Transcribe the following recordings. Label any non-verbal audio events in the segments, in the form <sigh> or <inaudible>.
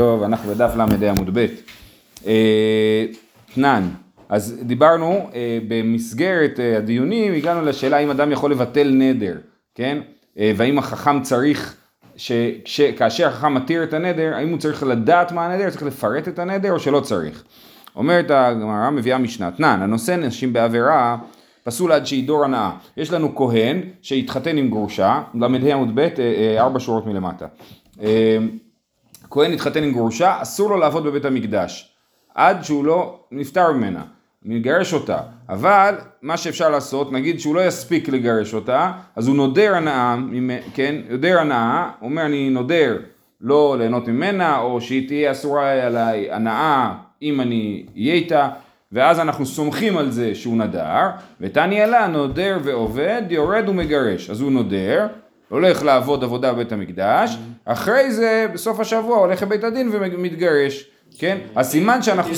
טוב, אנחנו בדף ל"ה עמוד ב'. אה, תנן, אז דיברנו אה, במסגרת אה, הדיונים, הגענו לשאלה אם אדם יכול לבטל נדר, כן? והאם החכם צריך, שכש, כאשר החכם מתיר את הנדר, האם הוא צריך לדעת מה הנדר, צריך לפרט את הנדר או שלא צריך? אומרת הגמרא, מביאה משנה, תנן, הנושא נשים בעבירה, פסול עד שידור הנאה. יש לנו כהן שהתחתן עם גרושה, ל"ה עמוד ב', ארבע שורות מלמטה. כהן התחתן עם גרושה, אסור לו לעבוד בבית המקדש, עד שהוא לא נפטר ממנה, מגרש אותה. אבל מה שאפשר לעשות, נגיד שהוא לא יספיק לגרש אותה, אז הוא נודר הנאה, כן, נודר הנאה, אומר אני נודר לא ליהנות ממנה, או שהיא תהיה אסורה עליי הנאה אם אני אהיה איתה, ואז אנחנו סומכים על זה שהוא נדר, ותני אלה נודר ועובד, יורד ומגרש. אז הוא נודר, הולך לעבוד עבודה בבית המקדש, אחרי זה בסוף השבוע הולך לבית הדין ומתגרש, כן? הסימן שאנחנו...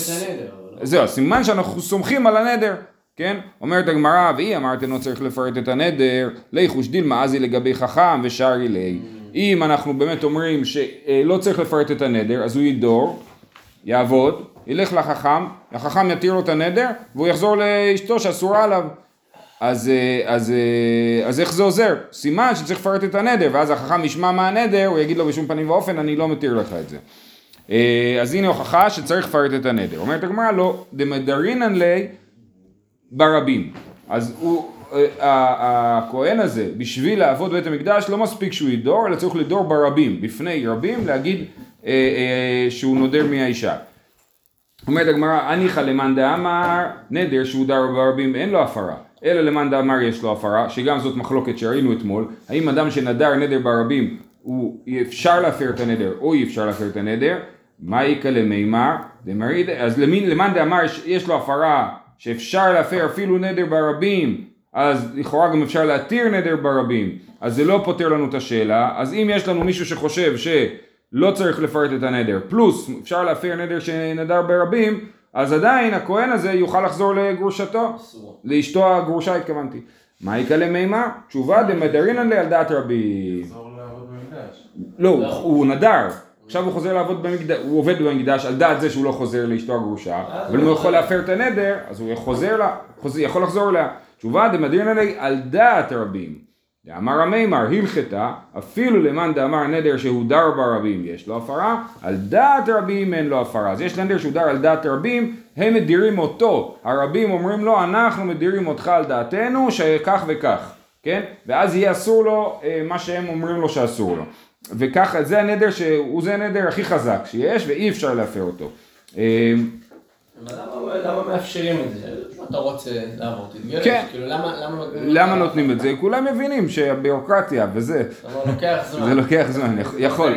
זהו, הסימן שאנחנו סומכים על הנדר, כן? אומרת הגמרא, והיא אמרתם לא צריך לפרט את הנדר, ליחוש דילמה אז היא לגבי חכם ושארי לי. אם אנחנו באמת אומרים שלא צריך לפרט את הנדר, אז הוא ידור, יעבוד, ילך לחכם, החכם יתיר לו את הנדר, והוא יחזור לאשתו שאסורה עליו. אז, אז, אז איך זה עוזר? סימן שצריך לפרט את הנדר, ואז החכם ישמע מה הנדר, הוא יגיד לו בשום פנים ואופן, אני לא מתיר לך את זה. אז הנה הוכחה שצריך לפרט את הנדר. אומרת הגמרא, לא, דמדרינן לי ברבים. אז הוא, הכהן הזה, בשביל לעבוד בית המקדש, לא מספיק שהוא ידור, אלא צריך לדור ברבים, בפני רבים, להגיד שהוא נודר מהאישה. אומרת הגמרא, הניחא למאן דאמר, נדר שהוא דר ברבים אין לו הפרה. אלא למאן דאמר יש לו הפרה, שגם זאת מחלוקת שראינו אתמול, האם אדם שנדר נדר ברבים, הוא אפשר להפר את הנדר או אי אפשר להפר את הנדר, מה יקא למימר, אז למאן דאמר יש לו הפרה שאפשר להפר אפילו נדר ברבים, אז לכאורה גם אפשר להתיר נדר ברבים, אז זה לא פותר לנו את השאלה, אז אם יש לנו מישהו שחושב שלא צריך לפרט את הנדר, פלוס אפשר להפר נדר שנדר ברבים, אז עדיין הכהן הזה יוכל לחזור לגרושתו, לאשתו הגרושה התכוונתי. מה יקא למימר? תשובה דמדרינן לי על דעת רבי. במקדש. לא, הוא נדר. עכשיו הוא חוזר לעבוד במקדש, הוא עובד במקדש על דעת זה שהוא לא חוזר לאשתו הגרושה, אבל אם הוא יכול להפר את הנדר, אז הוא חוזר לה, יכול לחזור אליה. תשובה דמדרינן לי על דעת רבים. דאמר המימר הלכתה, אפילו למאן דאמר נדר שהוא דר ברבים יש לו הפרה, על דעת רבים אין לו הפרה. אז יש נדר שהוא דר על דעת רבים, הם מדירים אותו. הרבים אומרים לו, אנחנו מדירים אותך על דעתנו, שכך וכך, כן? ואז יהיה אסור לו אה, מה שהם אומרים לו שאסור לו. וככה, זה הנדר שהוא זה הנדר הכי חזק שיש, ואי אפשר להפר אותו. אה, למה- למה מאפשרים את זה? אתה רוצה לעבור, תתגרש. כן. כאילו, למה... למה- למה נותנים את זה? כולם מבינים שהביורוקרטיה וזה, אבל לוקח זמן. זה לוקח זמן, יכול.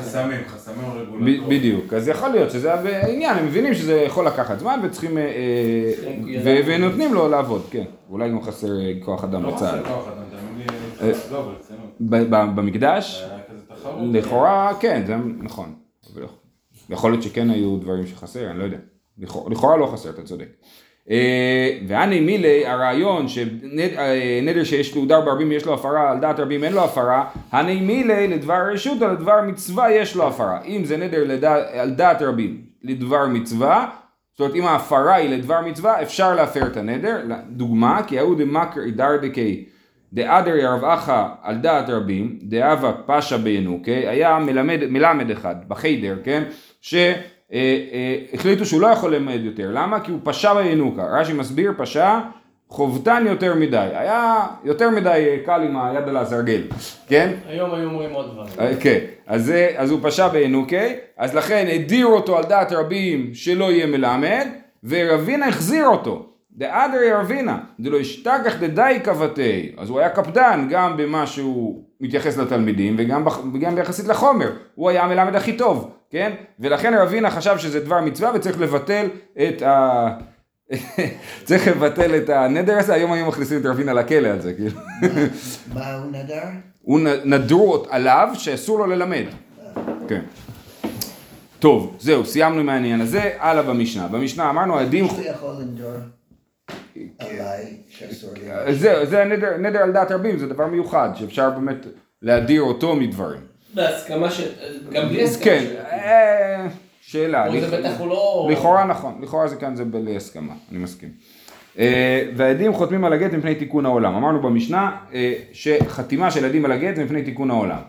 חסמים, חסמים רגולטוריים. בדיוק, אז יכול להיות שזה העניין, הם מבינים שזה יכול לקחת זמן וצריכים, אה, אה, ו- ונותנים לו לעבוד, כן, אולי גם חסר אה, כוח אדם לא בצה"ל. חסר כוח אדם, תאמין אה, לי, לא, ב- במקדש. לכאורה כן, זה נכון, אבל יכול להיות שכן היו דברים שחסר, אני לא יודע, לכאורה- לא חסר, אתה צודק. אה, ואני מילי, הרעיון שנדר שיש לו דר ברבים יש לו הפרה, על דעת רבים אין לו הפרה, הני מילי לדבר רשות, על דבר מצווה יש לו הפרה. אם זה נדר לדע- על דעת רבים לדבר מצווה, זאת אומרת אם ההפרה היא לדבר מצווה, אפשר להפר את הנדר. דוגמה, כי ההוא דמקר אידר דקי. דאדר ירבעך על דעת רבים, דאבה פשע בינוקי, היה מלמד, מלמד אחד בחיידר, כן? שהחליטו שהוא לא יכול ללמד יותר, למה? כי הוא פשע בינוקה, רש"י מסביר פשע חובטן יותר מדי, היה יותר מדי קל עם היד על הסרגל, כן? היום היו אומרים עוד דברים. אה, כן, אז, אז הוא פשע בעינוקי, אז לכן הדיר אותו על דעת רבים שלא יהיה מלמד, ורבינה החזיר אותו. דאדרי רבינה, דלא ישתכח דדי כבתי, אז הוא היה קפדן גם במה שהוא מתייחס לתלמידים וגם, וגם ביחסית לחומר, הוא היה המלמד הכי טוב, כן? ולכן רבינה חשב שזה דבר מצווה וצריך לבטל את ה... <laughs> צריך לבטל את הנדר הזה, היום היו מכניסים את רבינה לכלא על זה, כאילו. <laughs> מה הוא נדר? הוא נדרו עליו שאסור לו ללמד. כן. טוב, זהו, סיימנו עם העניין הזה, הלאה במשנה. במשנה אמרנו, עדים... הוא יכול לנדור עליי שאסור לי. זהו, זה הנדר, נדר על דעת רבים, זה דבר מיוחד, שאפשר באמת להדיר אותו מדברים. בהסכמה של... גם בלי הסכמה כן, של... אה, שאלה. זה לא... לכאורה נכון, לכאורה זה כאן זה בלי הסכמה, אני מסכים. אה, והעדים חותמים על הגט מפני תיקון העולם. אמרנו במשנה אה, שחתימה של עדים על הגט זה מפני תיקון העולם.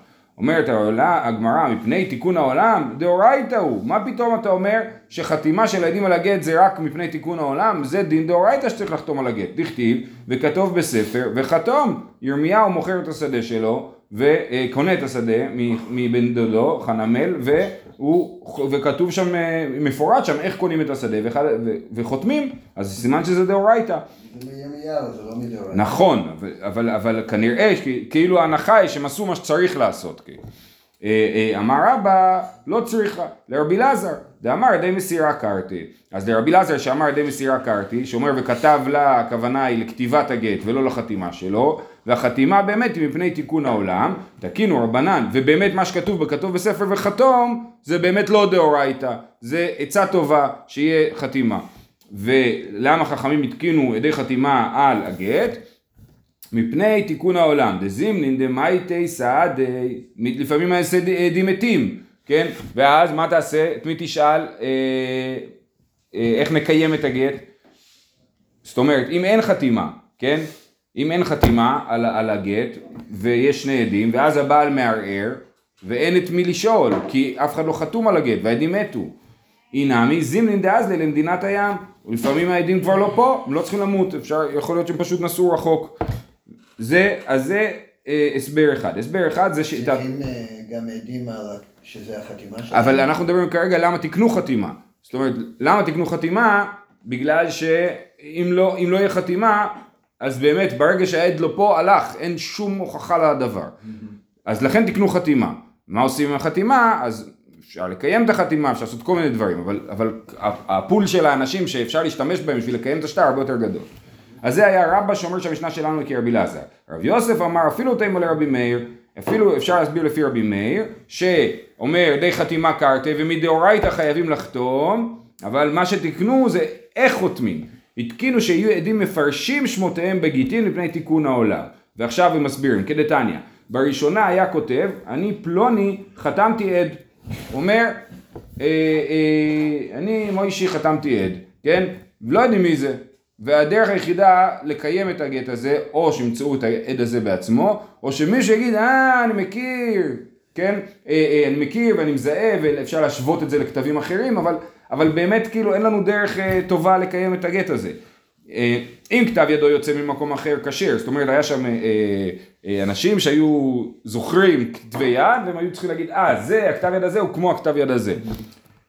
אומרת הגמרא, מפני תיקון העולם, דאורייתא הוא. מה פתאום אתה אומר שחתימה של עדים על הגט זה רק מפני תיקון העולם? זה דין דאורייתא שצריך לחתום על הגט. דכתיב, וכתוב בספר, וחתום. ירמיהו מוכר את השדה שלו, וקונה את השדה מבן דודו, חנמל, והוא, וכתוב שם, אה, מפורט שם איך קונים את השדה, ואחד, ו, וחותמים, אז סימן שזה דאורייתא. לא. נכון, אבל, אבל, אבל כנראה, כאילו ההנחה היא שהם עשו מה שצריך לעשות. כאילו. אמר רבא, לא צריכה, לרבי לזר, דאמר ידי מסירה קרתי. אז לרבי לזר שאמר ידי מסירה קרתי, שאומר וכתב לה, הכוונה היא לכתיבת הגט ולא לחתימה שלו, והחתימה באמת היא מפני תיקון העולם, תקינו רבנן, ובאמת מה שכתוב בכתוב בספר וחתום, זה באמת לא דאורייתא, זה עצה טובה שיהיה חתימה. ולמה חכמים התקינו ידי חתימה על הגט? מפני תיקון העולם, דזימנין דמייטי סעדי, לפעמים העדים מתים, כן? ואז מה תעשה? את מי תשאל? אה, אה, איך נקיים את הגט? זאת אומרת, אם אין חתימה, כן? אם אין חתימה על, על הגט, ויש שני עדים, ואז הבעל מערער, ואין את מי לשאול, כי אף אחד לא חתום על הגט, והעדים מתו. אינמי זימנין דאזלי למדינת הים, ולפעמים העדים כבר לא פה, הם לא צריכים למות, אפשר, יכול להיות שהם פשוט נסעו רחוק. זה, אז זה אה, הסבר אחד. הסבר אחד זה ש... צריכים אה, גם עדים על שזה החתימה שלהם. אבל אנחנו מדברים כרגע למה תקנו חתימה. זאת אומרת, למה תקנו חתימה? בגלל שאם לא, לא יהיה חתימה, אז באמת ברגע שהעד לא פה, הלך, אין שום הוכחה לדבר. אז לכן תקנו חתימה. מה עושים עם החתימה? אז אפשר לקיים את החתימה, אפשר לעשות כל מיני דברים, אבל, אבל הפול של האנשים שאפשר להשתמש בהם בשביל לקיים את השטר הרבה יותר גדול. אז זה היה רבא שאומר שהמשנה שלנו היא כרבי אלעזר. רב יוסף אמר אפילו תימא לרבי מאיר, אפילו אפשר להסביר לפי רבי מאיר, שאומר די חתימה קרתי ומדאורייתא חייבים לחתום, אבל מה שתיקנו זה איך חותמים. התקינו שיהיו עדים מפרשים שמותיהם בגיטין מפני תיקון העולם. ועכשיו הם מסבירים, כדתניא, בראשונה היה כותב, אני פלוני חתמתי עד. אומר, אה, אה, אני מוישי חתמתי עד, כן? לא יודעים מי זה. והדרך היחידה לקיים את הגט הזה, או שימצאו את העד הזה בעצמו, או שמישהו יגיד, אה, אני מכיר, כן? אה, אה, אני מכיר ואני מזהה, ואפשר להשוות את זה לכתבים אחרים, אבל, אבל באמת כאילו אין לנו דרך אה, טובה לקיים את הגט הזה. אה, אם כתב ידו יוצא ממקום אחר כשר, זאת אומרת היה שם אה, אה, אנשים שהיו זוכרים כתבי יד והם היו צריכים להגיד אה זה הכתב יד הזה הוא כמו הכתב יד הזה.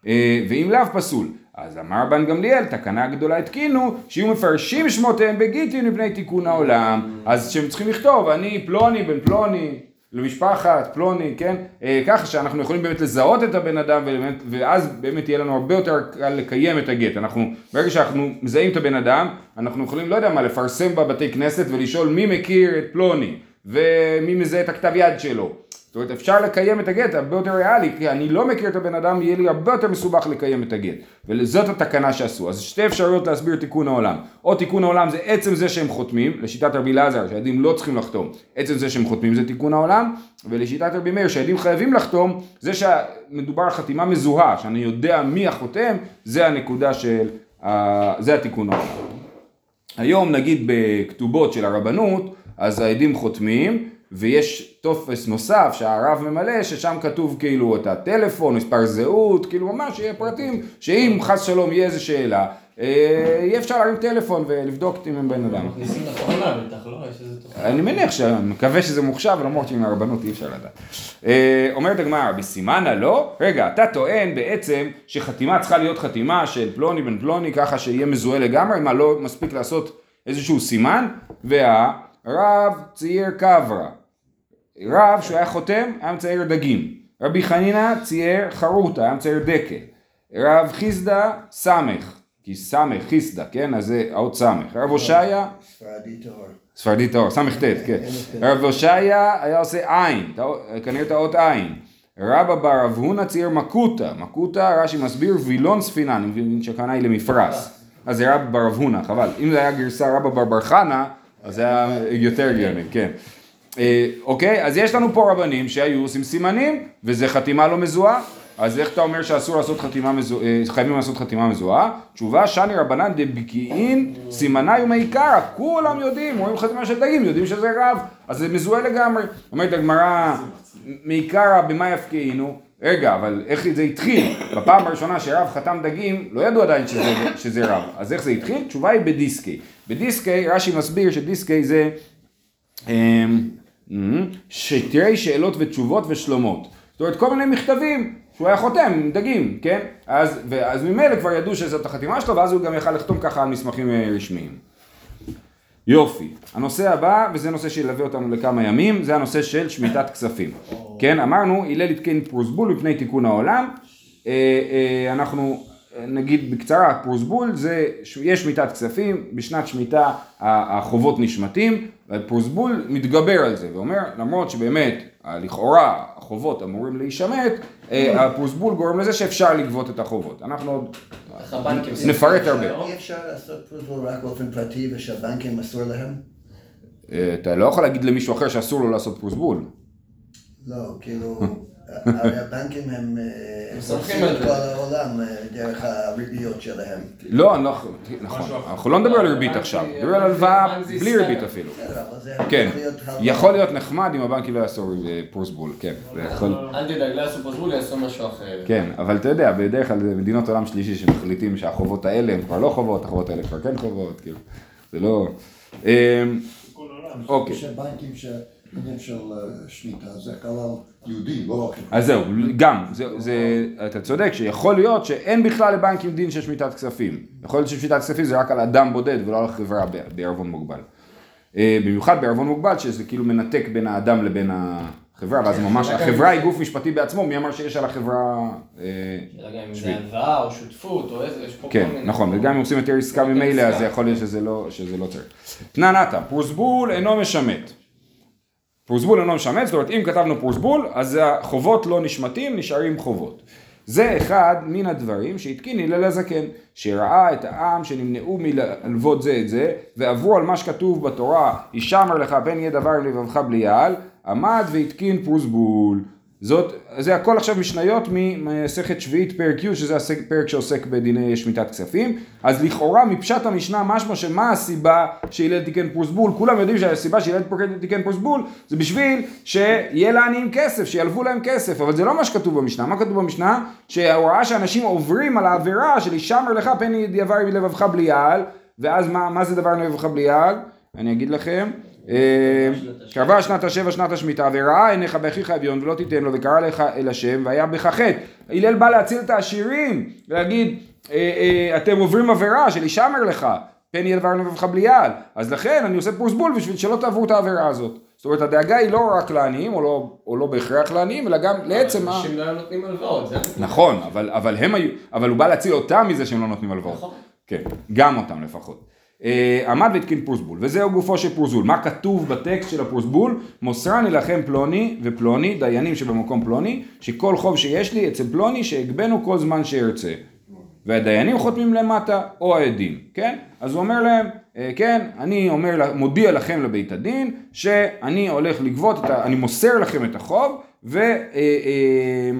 אה, ואם לאו פסול. אז אמר בן גמליאל תקנה גדולה התקינו שיהיו מפרשים שמותיהם בגיטין מפני תיקון העולם. אז שהם צריכים לכתוב אני פלוני בן פלוני למשפחת פלוני כן? אה, ככה שאנחנו יכולים באמת לזהות את הבן אדם ובאמת, ואז באמת יהיה לנו הרבה יותר קל לקיים את הגט. אנחנו ברגע שאנחנו מזהים את הבן אדם אנחנו יכולים לא יודע מה לפרסם בבתי כנסת ולשאול מי מכיר את פלוני ומי מזהה את הכתב יד שלו זאת אומרת אפשר לקיים את הגט הרבה יותר ריאלי כי אני לא מכיר את הבן אדם יהיה לי הרבה יותר מסובך לקיים את הגט. וזאת התקנה שעשו. אז שתי אפשרויות להסביר תיקון העולם. או תיקון העולם זה עצם זה שהם חותמים לשיטת רבי אלעזר שהעדים לא צריכים לחתום. עצם זה שהם חותמים זה תיקון העולם ולשיטת רבי מאיר שהעדים חייבים לחתום זה שמדובר על חתימה מזוהה שאני יודע מי החותם זה הנקודה של זה התיקון העולם. היום נגיד בכתובות של הרבנות, אז העדים חותמים, ויש טופס נוסף שהרב ממלא, ששם כתוב כאילו את הטלפון, מספר זהות, כאילו ממש יהיה פרטים, שאם חס שלום יהיה איזה שאלה, אה, יהיה אפשר להרים טלפון ולבדוק אם הם בן אדם. לא? אני מניח, ש- מקווה שזה מוחשב, למרות שעם הרבנות אי אפשר לדעת. אה, אומרת הגמרא, בסימנה לא? רגע, אתה טוען בעצם שחתימה צריכה להיות חתימה של פלוני בן פלוני, ככה שיהיה מזוהה לגמרי, מה לא מספיק לעשות איזשהו סימן? והרב צייר קברה. רב שהוא היה חותם, היה מצייר דגים. רבי חנינא צייר חרוטה, היה מצייר דקל. רב חיסדא סמך, כי סמך חיסדא, כן? אז זה האות סמך. רב הושעיה ספרדי טהור. ספרדי טהור, סט, כן. רב הושעיה היה עושה עין, כנראה את האות עין. רבא בר רב הונא צייר מקוטה, מקוטה רש"י מסביר וילון ספינה, אני מבין שהכוונה היא למפרש. אז זה רבא בר רב הונא, חבל. אם זה היה גרסה רבא בר בר חנה, אז זה היה יותר הגיוני, כן. אה, אוקיי, אז יש לנו פה רבנים שהיו עושים סימנים, וזה חתימה לא מזוהה. אז איך אתה אומר שאסור לעשות חתימה מזוהה, אה, חייבים לעשות חתימה מזוהה? תשובה, שני רבנן דבקיעין סימני ומעיקרא, כולם יודעים, רואים חתימה של דגים, יודעים שזה רב, אז זה מזוהה לגמרי. אומרת הגמרא, מעיקרא במה יפקיעינו? רגע, אבל איך זה התחיל? בפעם הראשונה שרב חתם דגים, לא ידעו עדיין שזה, שזה רב. אז איך זה התחיל? תשובה היא בדיסקי. בדיסקי, רש"י מסביר שדיסקי זה אמ, אמ, שתראי שאלות ותשובות ושלומות. זאת אומרת, כל מיני מכתבים שהוא היה חותם דגים, כן? אז, ואז ממילא כבר ידעו שזאת החתימה שלו, ואז הוא גם יכל לחתום ככה על מסמכים אה, רשמיים. יופי. הנושא הבא, וזה נושא שילווה אותנו לכמה ימים, זה הנושא של שמיטת כספים. כן, אמרנו, הלל התקן פרוסבול מפני תיקון העולם. אה, אה, אנחנו אה, נגיד בקצרה, פרוסבול זה, יש שמיטת כספים, בשנת שמיטה החובות נשמטים, ופרוסבול מתגבר על זה ואומר, למרות שבאמת, לכאורה, החובות אמורים להישמט, אה, הפרוסבול גורם לזה שאפשר לגבות את החובות. אנחנו עוד נפרט הרבה. אי אפשר לעשות פרוזבול רק באופן פרטי ושהבנקים אסור להם? אה, אתה לא יכול להגיד למישהו אחר שאסור לו לעשות פרוסבול. לא, כאילו, <laughs> הרי הבנקים הם אה, עושים על את. כל העולם אה, דרך הריביות שלהם. לא, אנחנו- נכון, אנחנו לא נדבר על ריבית עכשיו, נדבר על הלוואה בלי. ריבית אפילו. זה כן, יכול להיות נחמד אם הבנקים לא יעשו פרוסבול, כן, אל תדאג, לא יעשו פרוזבול, יעשו משהו אחר. כן, אבל אתה יודע, בדרך כלל זה מדינות עולם שלישי שמחליטים שהחובות האלה הם כבר לא חובות, החובות האלה כבר כן חובות, כאילו, זה לא... אה, אוקיי. שעניין של אה, שמיטה, זה כלל יהודי, לא רק... אז זהו, גם, זה, זה, אתה צודק שיכול להיות שאין בכלל לבנקים דין של שמיטת כספים. יכול להיות ששמיטת כספים זה רק על אדם בודד ולא על חברה בערבון מוגבל. אה, במיוחד בערבון מוגבל שזה כאילו מנתק בין האדם לבין החברה, ואז ממש החברה היא גוף משפטי בעצמו, מי אמר שיש על החברה... אה, לא יודע אם זה שביל. הלוואה או שותפות או איזה, יש פה כן, כל מיני. נכון, וגם אם עושים יותר עסקה ממילא. אז זה יכול להיות שזה לא, שזה לא צריך. תנא נתא, פרוסבול אינו משמט. פרוסבול אינו משמט, זאת אומרת אם כתבנו פרוסבול, אז החובות לא נשמטים, נשארים חובות. זה אחד מן הדברים שהתקין הלל הזקן, שראה את העם שנמנעו מללוות זה את זה, ועברו על מה שכתוב בתורה, הישמר לך פן יהיה דבר לבבך בלי יעל, עמד והתקין פרוסבול. זאת, זה הכל עכשיו משניות ממסכת שביעית פרק י' שזה הפרק שעוסק בדיני שמיטת כספים. אז לכאורה מפשט המשנה משמע שמה הסיבה שהלל תיקן פרוסבול כולם יודעים שהסיבה שהלל תיקן פרוסבול זה בשביל שיהיה לעניים כסף שילוו להם כסף. אבל זה לא מה שכתוב במשנה. מה כתוב במשנה? שההוראה שאנשים עוברים על העבירה של הישמר לך פן ידבר מלבבך בלי יעל ואז מה, מה זה דבר מלבבך בלי יעל? אני אגיד לכם אה, קרבה שנת השבע שנת השמיטה וראה עיניך באחיך אביון ולא תיתן לו וקרא לך אל השם והיה בך חטא. הלל בא להציל את העשירים ולהגיד אה, אה, אתם עוברים עבירה של הישמר לך פן יהיה דבר לבבך בלי אז לכן אני עושה פרוסבול בשביל שלא תעברו את העבירה הזאת. זאת אומרת הדאגה היא לא רק לעניים או לא, או לא בהכרח לעניים אלא גם לעצם ה... אנשים לא היו נותנים הלוואות. נכון אבל, אבל הם היו אבל הוא בא להציל אותם מזה שהם לא נותנים הלוואות. נכון. כן, גם אותם לפחות. אה, עמד והתקין פרוסבול, וזהו גופו של פרוסבול. מה כתוב בטקסט של הפרוסבול? מוסרני לכם פלוני ופלוני, דיינים שבמקום פלוני, שכל חוב שיש לי אצל פלוני שהגבנו כל זמן שארצה. והדיינים חותמים למטה, או העדים, כן? אז הוא אומר להם, אה, כן, אני אומר, מודיע לכם לבית הדין, שאני הולך לגבות, את ה, אני מוסר לכם את החוב, ו... אה,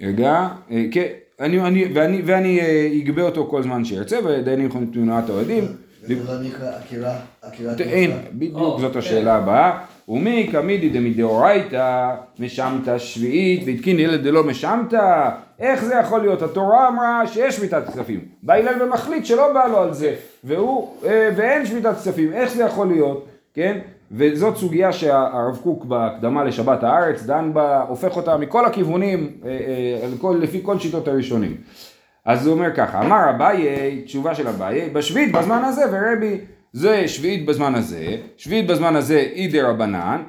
רגע, כן, אני, אני, ואני, ואני אה, אגבה אותו כל זמן שארצה, ודיינים יכולים תמונת האוהדים. לא אין. בדיוק זאת כן. השאלה הבאה. ומי קמידי דמדאורייתא משמת שביעית והתקין ילד דלא משמת? איך זה יכול להיות? התורה אמרה שיש שמיטת כספים. בא הלל ומחליט שלא בא לו על זה, והוא, אה, ואין שמיטת כספים, איך זה יכול להיות? כן? וזאת סוגיה שהרב קוק בהקדמה לשבת הארץ דן בה, הופך אותה מכל הכיוונים, אה, אה, כל- לפי כל שיטות הראשונים. אז הוא אומר ככה, אמר אביי, תשובה של אביי, בשביעית בזמן הזה ורבי, זה שביעית בזמן הזה, שביעית בזמן הזה אידי רבנן.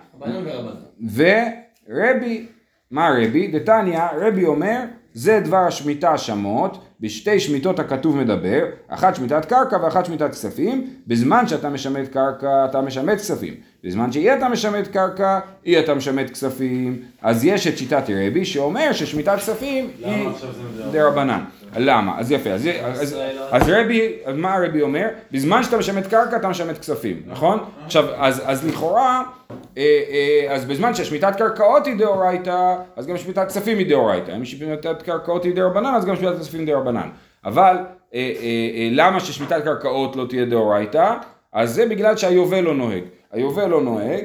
ורבי, מה רבי? דתניא, רבי אומר, זה דבר השמיטה השמות, בשתי שמיטות הכתוב מדבר, אחת שמיטת קרקע ואחת שמיטת כספים, בזמן שאתה משמט קרקע אתה משמט כספים, בזמן שאי אתה משמט קרקע, אי אתה משמט כספים, אז יש את שיטת רבי שאומר ששמיטת כספים היא דרבנן. למה? אז יפה, אז, אז, אז רבי, מה הרבי אומר? בזמן שאתה משמט קרקע אתה משמט כספים, נכון? עכשיו, אז, אז לכאורה, אה, אה, אז בזמן ששמיטת קרקעות היא דאורייתא, אז גם שמיטת כספים היא דאורייתא. אם שמיטת קרקעות היא דרבנן, אז גם שמיטת כספים דרבנן. אבל אה, אה, אה, למה ששמיטת קרקעות לא תהיה דאורייתא? אז זה בגלל שהיובל לא נוהג. היובל לא נוהג.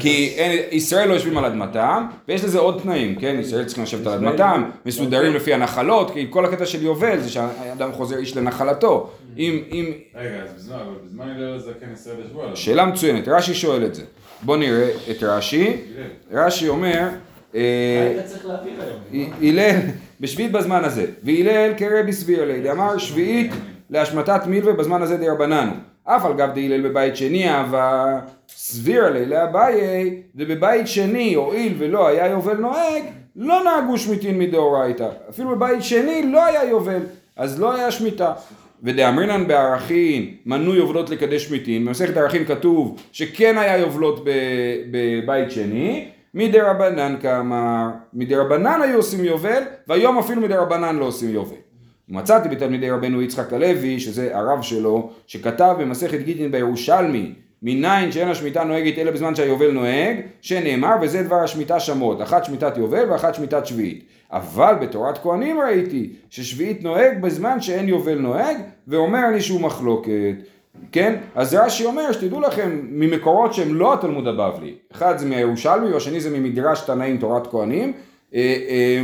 כי אין, ישראל לא יושבים על אדמתם, ויש לזה עוד תנאים, כן? ישראל צריכים לשבת על אדמתם, מסודרים לפי הנחלות, כי כל הקטע של יובל זה שהאדם חוזר איש לנחלתו. אם, אם, רגע, אז בזמן, אבל בזמן הלל הזקן ישראל ישבו עליו. שאלה מצוינת, רש"י שואל את זה. בוא נראה את רש"י. רש"י אומר, אה. הלל, בשביעית בזמן הזה, והלל כרבי סביר לי, דאמר שביעית להשמטת מילווה בזמן הזה דרבנן. אף על גב דהלל בבית שני אהבה סביר לי לאביי, ובבית שני הואיל ולא היה יובל נוהג, לא נהגו שמיטין מדאורייתא. אפילו בבית שני לא היה יובל, אז לא היה שמיטה. ודאמרינן בערכין מנוי יובלות לקדש שמיטין, במסכת ערכין כתוב שכן היה יובלות בבית שני, מדרבנן כאמר, מדרבנן היו עושים יובל, והיום אפילו מדרבנן לא עושים יובל. מצאתי בתלמידי רבנו יצחק הלוי, שזה הרב שלו, שכתב במסכת גיטין בירושלמי, מניין שאין השמיטה נוהגת אלא בזמן שהיובל נוהג, שנאמר וזה דבר השמיטה שמות, אחת שמיטת יובל ואחת שמיטת שביעית. אבל בתורת כהנים ראיתי ששביעית נוהג בזמן שאין יובל נוהג, ואומר אני שהוא מחלוקת. כן? אז רש"י אומר שתדעו לכם ממקורות שהם לא התלמוד הבבלי, אחד זה מהירושלמי והשני זה ממדרש תנאים תורת כהנים, אה, אה,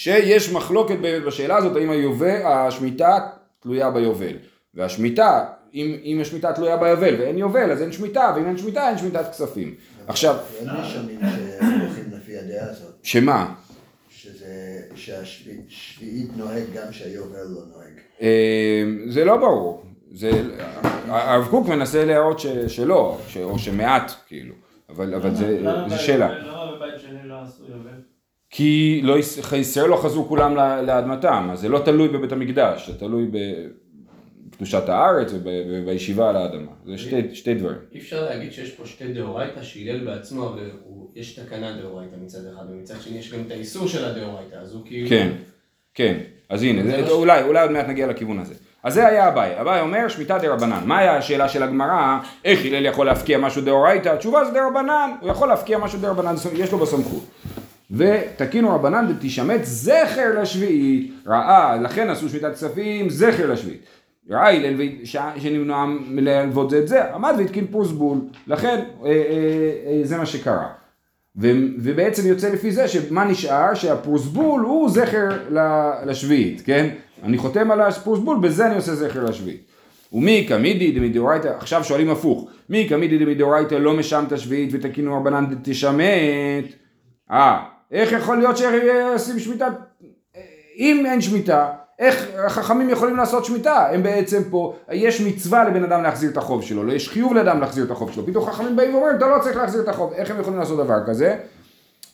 שיש מחלוקת באמת בשאלה הזאת האם היובל, השמיטה תלויה ביובל. והשמיטה, אם, אם השמיטה תלויה ביובל ואין יובל אז אין שמיטה, ואם אין שמיטה אין שמיטת כספים. עכשיו, אין נשמים שהולכים לפי הדעה הזאת, שמה? שזה, שהשביעית נוהג גם שהיובל לא נוהג. אה, זה לא ברור. זה, הרב קוק מנסה להראות ש, שלא, או שמעט כאילו, אבל, אבל זה, זה שאלה. למה בבית שני לא עשו יובל? כי לא, ישראל לא חזרו כולם לאדמתם, אז זה לא תלוי בבית המקדש, זה תלוי בקדושת הארץ ובישיבה על האדמה, זה שתי, שתי דברים. אי אפשר להגיד שיש פה שתי דאורייתא, שהלל בעצמו, הוא- יש תקנה דאורייתא מצד אחד, ומצד שני יש גם את האיסור של הדאורייתא, אז הוא כאילו... כן, כן, אז הנה, זה, אולי, אולי עוד מעט נגיע לכיוון הזה. אז זה היה אביי, אביי אומר שמיטה דרבנן. מה היה השאלה של הגמרא, איך הלל יכול להפקיע משהו דאורייתא? התשובה זה דרבנן, הוא יכול להפקיע משהו דרבנן, יש לו בסמכות. ותקינו רבנן דתשמט זכר לשביעית, ראה, לכן עשו שמיטת כספים זכר לשביעית. ראה ש- שנמנע מלהלוות זה את זה, עמד והתקין פרוסבול, לכן אה, אה, אה, זה מה שקרה. ו- ובעצם יוצא לפי זה שמה נשאר? שהפרוסבול הוא זכר לשביעית, כן? אני חותם על הפרוסבול, בזה אני עושה זכר לשביעית. ומי קמידי דמדאורייתא, עכשיו שואלים הפוך, מי קמידי דמדאורייתא לא משמת שביעית ותקינו רבנן דתשמט? אה, איך יכול להיות שעושים שמיטה? אם אין שמיטה, איך החכמים יכולים לעשות שמיטה? הם בעצם פה, יש מצווה לבן אדם להחזיר את החוב שלו, לא יש חיוב לאדם להחזיר את החוב שלו, פתאום חכמים באים ואומרים, אתה לא צריך להחזיר את החוב, איך הם יכולים לעשות דבר כזה?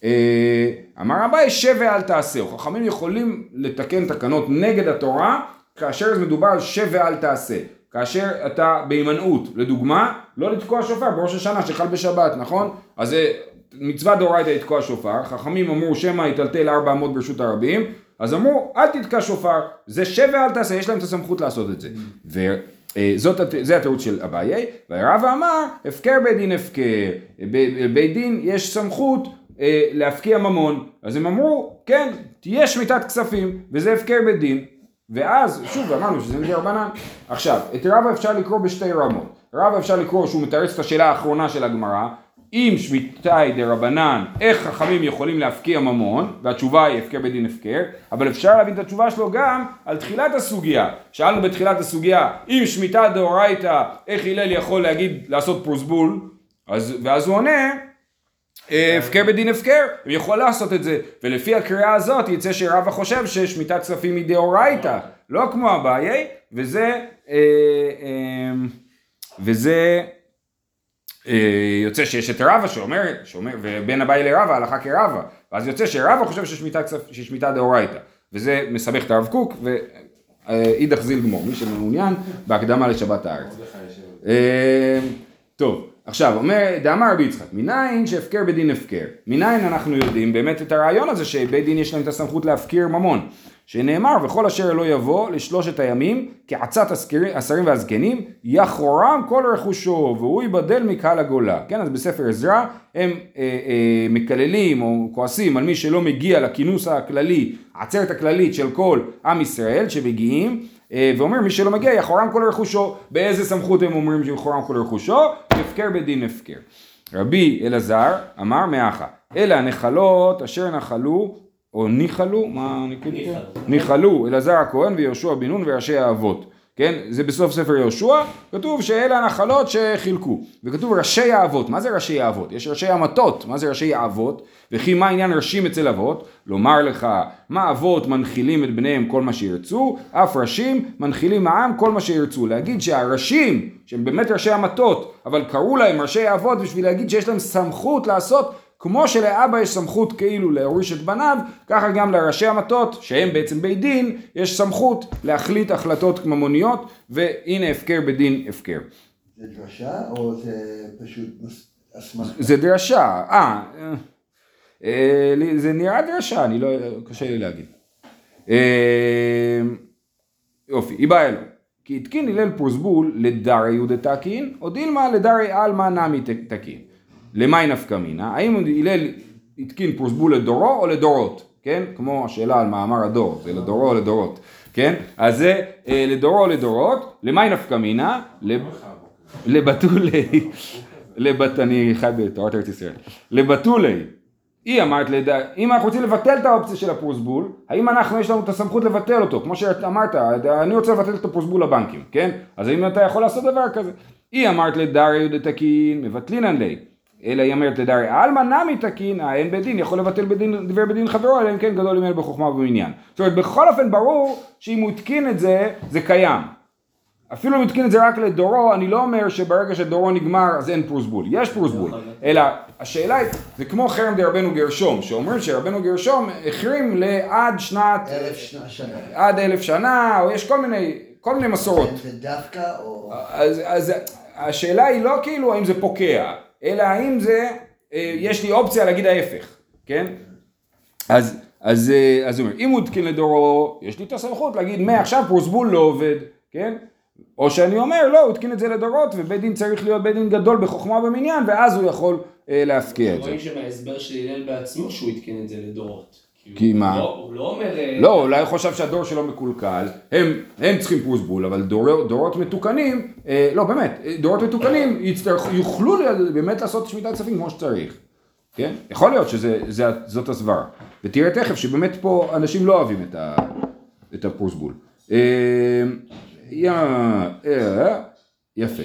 אה, אמר אביי, שב ואל תעשהו. חכמים יכולים לתקן תקנות נגד התורה, כאשר מדובר על שב ואל תעשה. כאשר אתה בהימנעות, לדוגמה, לא לתקוע שופר בראש השנה שחל בשבת, נכון? אז זה מצווה דאורייתא לתקוע שופר, חכמים אמרו שמא יטלטל ארבע אמות ברשות הרבים, אז אמרו אל תתקע שופר, זה שב ואל תעשה, יש להם את הסמכות לעשות את זה. וזאת, זה התירוץ של אביי, והרבא אמר הפקר בית דין הפקר, בבית דין יש סמכות אה, להפקיע ממון, אז הם אמרו כן, תהיה שמיטת כספים, וזה הפקר בית דין, ואז, שוב, אמרנו שזה מדי רבנן. עכשיו, את רבא אפשר לקרוא בשתי רמות. רבא אפשר לקרוא שהוא מתרץ את השאלה האחרונה של הגמרא, אם שמיטה היא דרבנן, איך חכמים יכולים להפקיע ממון, והתשובה היא הפקר בדין הפקר, אבל אפשר להבין את התשובה שלו גם על תחילת הסוגיה. שאלנו בתחילת הסוגיה, אם שמיטה דאורייתא, איך הלל יכול להגיד, לעשות פרוסבול, אז, ואז הוא עונה, אה, הפקר בדין הפקר, הוא יכול לעשות את זה, ולפי הקריאה הזאת יצא שרבא חושב ששמיטת כספים היא דאורייתא, לא כמו אביי, וזה, אה, אה, וזה יוצא שיש את רבא שאומר, שאומר, ובין אביי לרבא הלכה כרבא, ואז יוצא שרבא חושב ששמיטה, ששמיטה דאורייתא, וזה מסבך את הרב קוק, ואידך זיל גמור, מי שמעוניין, בהקדמה לשבת הארץ. אה, טוב, עכשיו אומר, דאמר רבי יצחק, מניין שהפקר בדין הפקר? מניין אנחנו יודעים באמת את הרעיון הזה שבית דין יש להם את הסמכות להפקיר ממון. שנאמר, וכל אשר לא יבוא לשלושת הימים, כעצת השרים והזקנים, יחורם כל רכושו, והוא ייבדל מקהל הגולה. כן, אז בספר עזרא הם אה, אה, מקללים או כועסים על מי שלא מגיע לכינוס הכללי, העצרת הכללית של כל עם ישראל שמגיעים, אה, ואומר מי שלא מגיע יחורם כל רכושו. באיזה סמכות הם אומרים שיחורם כל רכושו? הפקר בדין הפקר. רבי אלעזר אמר מאחה, אלה הנחלות אשר נחלו, או ניחלו, מה הניקוד פה? ניחלו. ניחלו, אלעזר הכהן ויהושע בן נון וראשי האבות. כן, זה בסוף ספר יהושע, כתוב שאלה הנחלות שחילקו, וכתוב ראשי האבות, מה זה ראשי האבות? יש ראשי המטות, מה זה ראשי האבות? וכי מה עניין ראשים אצל אבות? לומר לך, מה אבות מנחילים את בניהם כל מה שירצו, אף ראשים מנחילים מהעם כל מה שירצו. להגיד שהראשים, שהם באמת ראשי המטות, אבל קראו להם ראשי האבות בשביל להגיד שיש להם סמכות לעשות כמו שלאבא יש סמכות כאילו להוריש את בניו, ככה גם לראשי המטות, שהם בעצם בית דין, יש סמכות להחליט החלטות ממוניות, והנה הפקר בדין הפקר. זה דרשה או זה פשוט אסמכתה? זה דרשה, אה, אה, זה נראה דרשה, אני לא, קשה לי להגיד. אה, יופי, היא באה אלו. כי התקין הלל פרוסבול לדרי יהודה תקין, או דילמה לדרי עלמא נמי תקין. למאי נפקא מינה? האם הלל התקין פרוסבול לדורו או לדורות? כן? כמו השאלה על מאמר הדור, זה לדורו או לדורות, כן? אז זה אה, לדורו או לדורות, למאי נפקא מינה? לב- לבתולי, לבת, אני חי בתורת ארץ ישראל, לבתולי, היא אמרת, לד... אם אנחנו רוצים לבטל את האופציה של הפרוסבול, האם אנחנו יש לנו את הסמכות לבטל אותו, כמו שאמרת, אני רוצה לבטל את הפרוסבול לבנקים, כן? אז האם אתה יכול לעשות דבר כזה? היא אמרת לדרי יהודה תקין, מבטלינן לי, אלא היא אומרת לדרי עלמא נמי תקין, האין בית דין יכול לבטל בדין, דבר בדין חברו, אלא אם כן גדול ממנו בחוכמה ובמניין. זאת אומרת, בכל אופן ברור שאם הוא התקין את זה, זה קיים. אפילו אם התקין את זה רק לדורו, אני לא אומר שברגע שדורו נגמר אז אין פרוסבול, יש פרוסבול, אלא השאלה היא, זה כמו חרם דרבנו גרשום, שאומרים שרבנו גרשום החרים לעד שנת, אלף שנה שנה. עד אלף שנה, או יש כל מיני, כל מיני מסורות. זה דווקא או... אז, אז השאלה היא לא כאילו האם זה פוקע, אלא האם זה, אה, יש לי אופציה להגיד ההפך, כן? אז, אז, אה, אז אומר, אם הוא התקין לדורו, יש לי את הסמכות להגיד מעכשיו פרוסבול לא עובד, כן? או שאני אומר, לא, הוא התקין את זה לדורות, ובית דין צריך להיות בית דין גדול בחוכמה ובמניין, ואז הוא יכול אה, להפקיע את זה. רואים שמההסבר של הלל בעצמו שהוא התקין את זה לדורות. כי מה? לא- הוא לא אומר... אה, לא, אולי הוא חשב שהדור שלו מקולקל, הם, הם צריכים פרוסבול, אבל דור, דורות מתוקנים, אה, לא באמת, אה, דורות מתוקנים יצטרכו, יוכלו באמת לעשות שמיטת כספים כמו שצריך, כן? יכול להיות שזאת הסברה, ותראה תכף שבאמת פה אנשים לא אוהבים את, ה, את הפרוסבול. אה, יא, אה, יפה.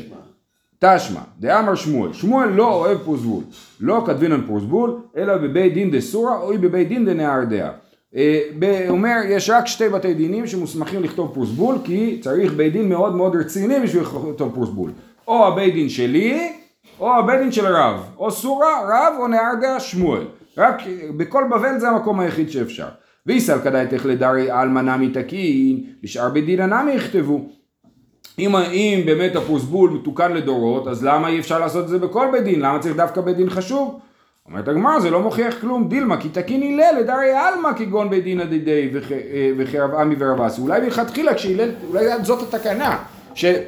תשמע, דאמר שמואל, שמואל לא אוהב פרוסבול, לא כתבינן פרוסבול, אלא בבית דין דסורא, או בבית דין דנהרדעה. אה, ב- אומר, יש רק שתי בתי דינים שמוסמכים לכתוב פרוסבול, כי צריך בית דין מאוד מאוד רציני בשביל לכתוב פרוסבול. או הבית דין שלי, או הבית דין של הרב. או סורא, רב, או נהרדעה, שמואל. רק אה, בכל בבל זה המקום היחיד שאפשר. ויסל כדאיתך לדרי עלמא נמי תקין, בשאר בית דין הנמי יכתבו. אם, אם באמת הפרוסבול מתוקן לדורות, אז למה אי אפשר לעשות את זה בכל בית דין? למה צריך דווקא בית דין חשוב? אומרת הגמרא, זה לא מוכיח כלום, דילמה, כי תקין הלל לדרי עלמא כגון בית דין הדידי וכ- אה, וכרב עמי ורב אסי. אולי מלכתחילה כשהלל, אולי זאת התקנה, שאת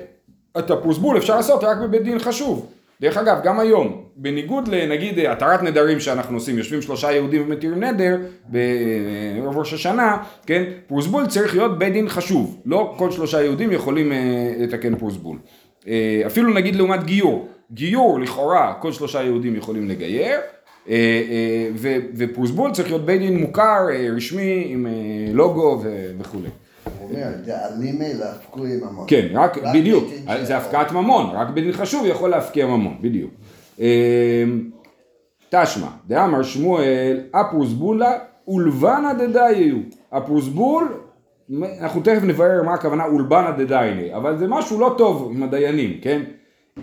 הפרוסבול אפשר לעשות רק בבית דין חשוב. דרך אגב, גם היום, בניגוד לנגיד אה, התרת נדרים שאנחנו עושים, יושבים שלושה יהודים ומתירים נדר בערב ראש השנה, כן, פרוסבול צריך להיות בית דין חשוב, לא כל שלושה יהודים יכולים אה, לתקן פרוסבול. אה, אפילו נגיד לעומת גיור, גיור לכאורה כל שלושה יהודים יכולים לגייר, אה, אה, ו- ופרוסבול צריך להיות בית דין מוכר, אה, רשמי, עם אה, לוגו ו- וכולי. הוא אומר, דאלימי להפקו עם המון. כן, רק, בדיוק, זה הפקעת ממון, רק בית דין חשוב יכול להפקיע ממון, בדיוק. אמ, תשמע, דאמר שמואל, הפרוסבולה אולבנה דדאיו. הפרוסבול, אנחנו תכף נברר מה הכוונה אולבנה דדייני, אבל זה משהו לא טוב עם הדיינים, כן?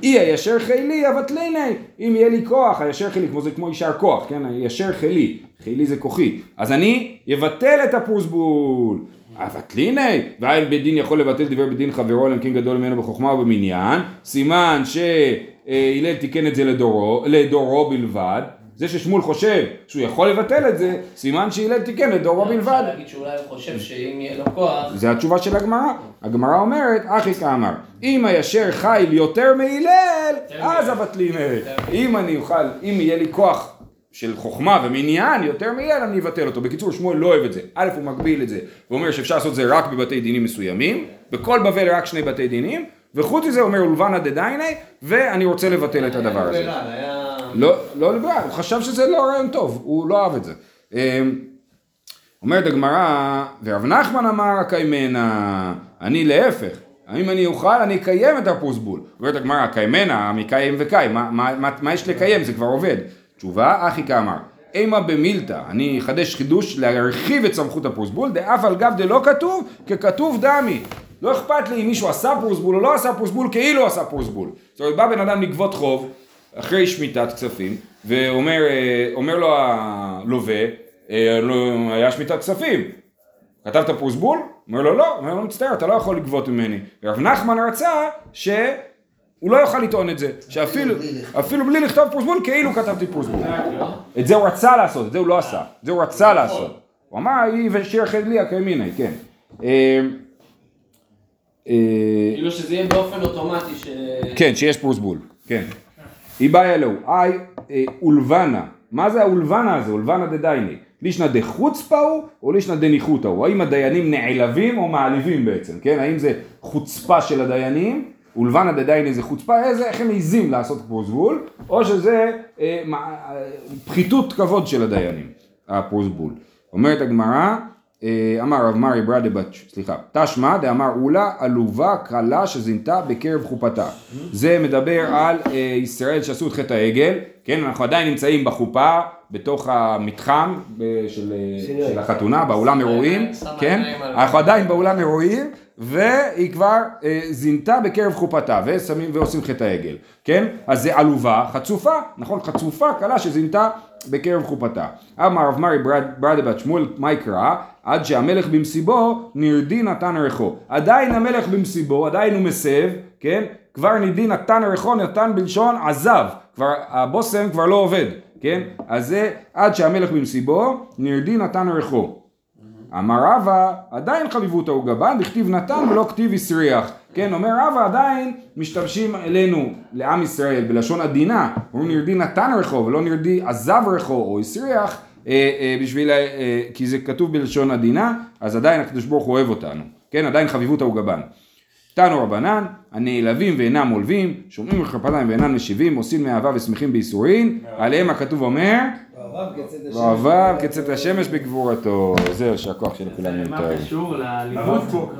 אי הישר חילי אבטליני, אם יהיה לי כוח, הישר חילי, כמו זה כמו יישר כוח, כן? הישר חילי, חילי זה כוחי, אז אני אבטל את הפרוסבול. אבטליני, והאל בית דין יכול לבטל דברי בית דין חברו אלא אם כן גדול ממנו בחוכמה ובמניין, סימן שהלל תיקן את זה לדורו, לדורו בלבד, זה ששמואל חושב שהוא יכול לבטל את זה, סימן שהלל תיקן לדורו בלבד. אפשר להגיד שאולי הוא חושב שאם יהיה לו כוח, זה התשובה של הגמרא. הגמרא אומרת, אחי כאמר, אם הישר חיל יותר מהלל, אז אבטליני. אם אני אוכל, אם יהיה לי כוח של חוכמה ומניין יותר מהלל, אני אבטל אותו. בקיצור, שמואל לא אוהב את זה. א', הוא מגביל את זה, ואומר שאפשר לעשות את זה רק בבתי דינים מסוימים, בכל בבל רק שני בתי דינים, וחוץ מזה אומר אולבנא דדייני, ואני רוצה לבטל את הדבר הזה. לא, לא ליברל, הוא חשב שזה לא רעיון טוב, הוא לא אהב את זה. אמ, אומרת הגמרא, ורב נחמן אמר הקיימנה, אני להפך, אם אני אוכל אני אקיים את הפוסבול. אומרת הגמרא, קיימנה, מקיים וקיים, מה, מה, מה, מה יש לקיים? זה כבר עובד. תשובה, אחי כאמר, אימה במילתא, אני אחדש חידוש להרחיב את סמכות הפוסבול, דאף על גב דלא כתוב, ככתוב דמי. לא אכפת לי אם מישהו עשה פוסבול או לא עשה פוסבול, כאילו עשה פוסבול. זאת אומרת, בא בן אדם לגבות חוב, אחרי שמיטת כספים, ואומר אה, לו הלווה, אה, לא, היה שמיטת כספים, כתבת פוסבול? אומר לו לא, אומר לו מצטער, אתה לא יכול לגבות ממני. ורב נחמן רצה שהוא לא יוכל לטעון את זה, שאפילו בלי לכתוב. אפילו בלי לכתוב פוסבול, כאילו כתבתי פוסבול. את זה הוא רצה לעשות, את זה הוא לא עשה, את זה הוא רצה לעשות. הוא אמר, היא ושיר חדלי הקיימיני, כן. אה, אה, כאילו שזה יהיה באופן אוטומטי ש... כן, שיש פרוסבול, כן. היא באה אלוהו, אי אה, אולבנה, מה זה האולבנה הזה, אולבנה דדייני? לישנא דחוצפה הוא או לישנא דניחותא הוא? האם הדיינים נעלבים או מעליבים בעצם, כן? האם זה חוצפה של הדיינים, אולבנה דדייני זה חוצפה, איזה, איך הם מעיזים לעשות פרוסבול, או שזה אה, מה, אה, פחיתות כבוד של הדיינים, הפרוסבול. אומרת הגמרא, אה, אמר רב מרי ברדה בת, סליחה, תשמע דאמר אולה עלובה קלה שזינתה בקרב חופתה. זה מדבר על אה, ישראל שעשו את חטא העגל, כן, אנחנו עדיין נמצאים בחופה, בתוך המתחם של, אה, של החתונה, באולם אירועים, שמה כן, אנחנו עדיין באולם אירועים, והיא כבר אה, זינתה בקרב חופתה, ושמים ועושים חטא העגל, כן? אז זה עלובה, חצופה, נכון? חצופה קלה שזינתה בקרב חופתה. אמר רב מרי ברד- ברדה בת שמואל, מה יקרא? עד שהמלך במסיבו, נרדי נתן ערכו. עדיין המלך במסיבו, עדיין הוא מסב, כן? כבר נרדי נתן ערכו, נתן בלשון עזב. כבר, הבושם כבר לא עובד, כן? אז זה עד שהמלך במסיבו, נרדי נתן ערכו. אמר רבא, עדיין חביבותא הוא גבן, בכתיב נתן ולא כתיב הסריח. כן, אומר רבא, עדיין משתמשים אלינו, לעם ישראל, בלשון עדינה, אומרים נרדי נתן רחו ולא נרדי עזב רחו או הסריח, אה, אה, בשביל, אה, כי זה כתוב בלשון עדינה, אז עדיין הקדוש ברוך הוא אוהב אותנו. כן, עדיין חביבותא הוא גבן. תנו רבנן, הנעלבים ואינם עולבים, שומעים לכפיים ואינם משיבים, עושים מאהבה ושמחים בייסורין, עליהם הכתוב אומר, ואוהביו כצאת השמש בגבורתו. זהו, שהכוח של כולנו מה יותר. קשור ללימוד?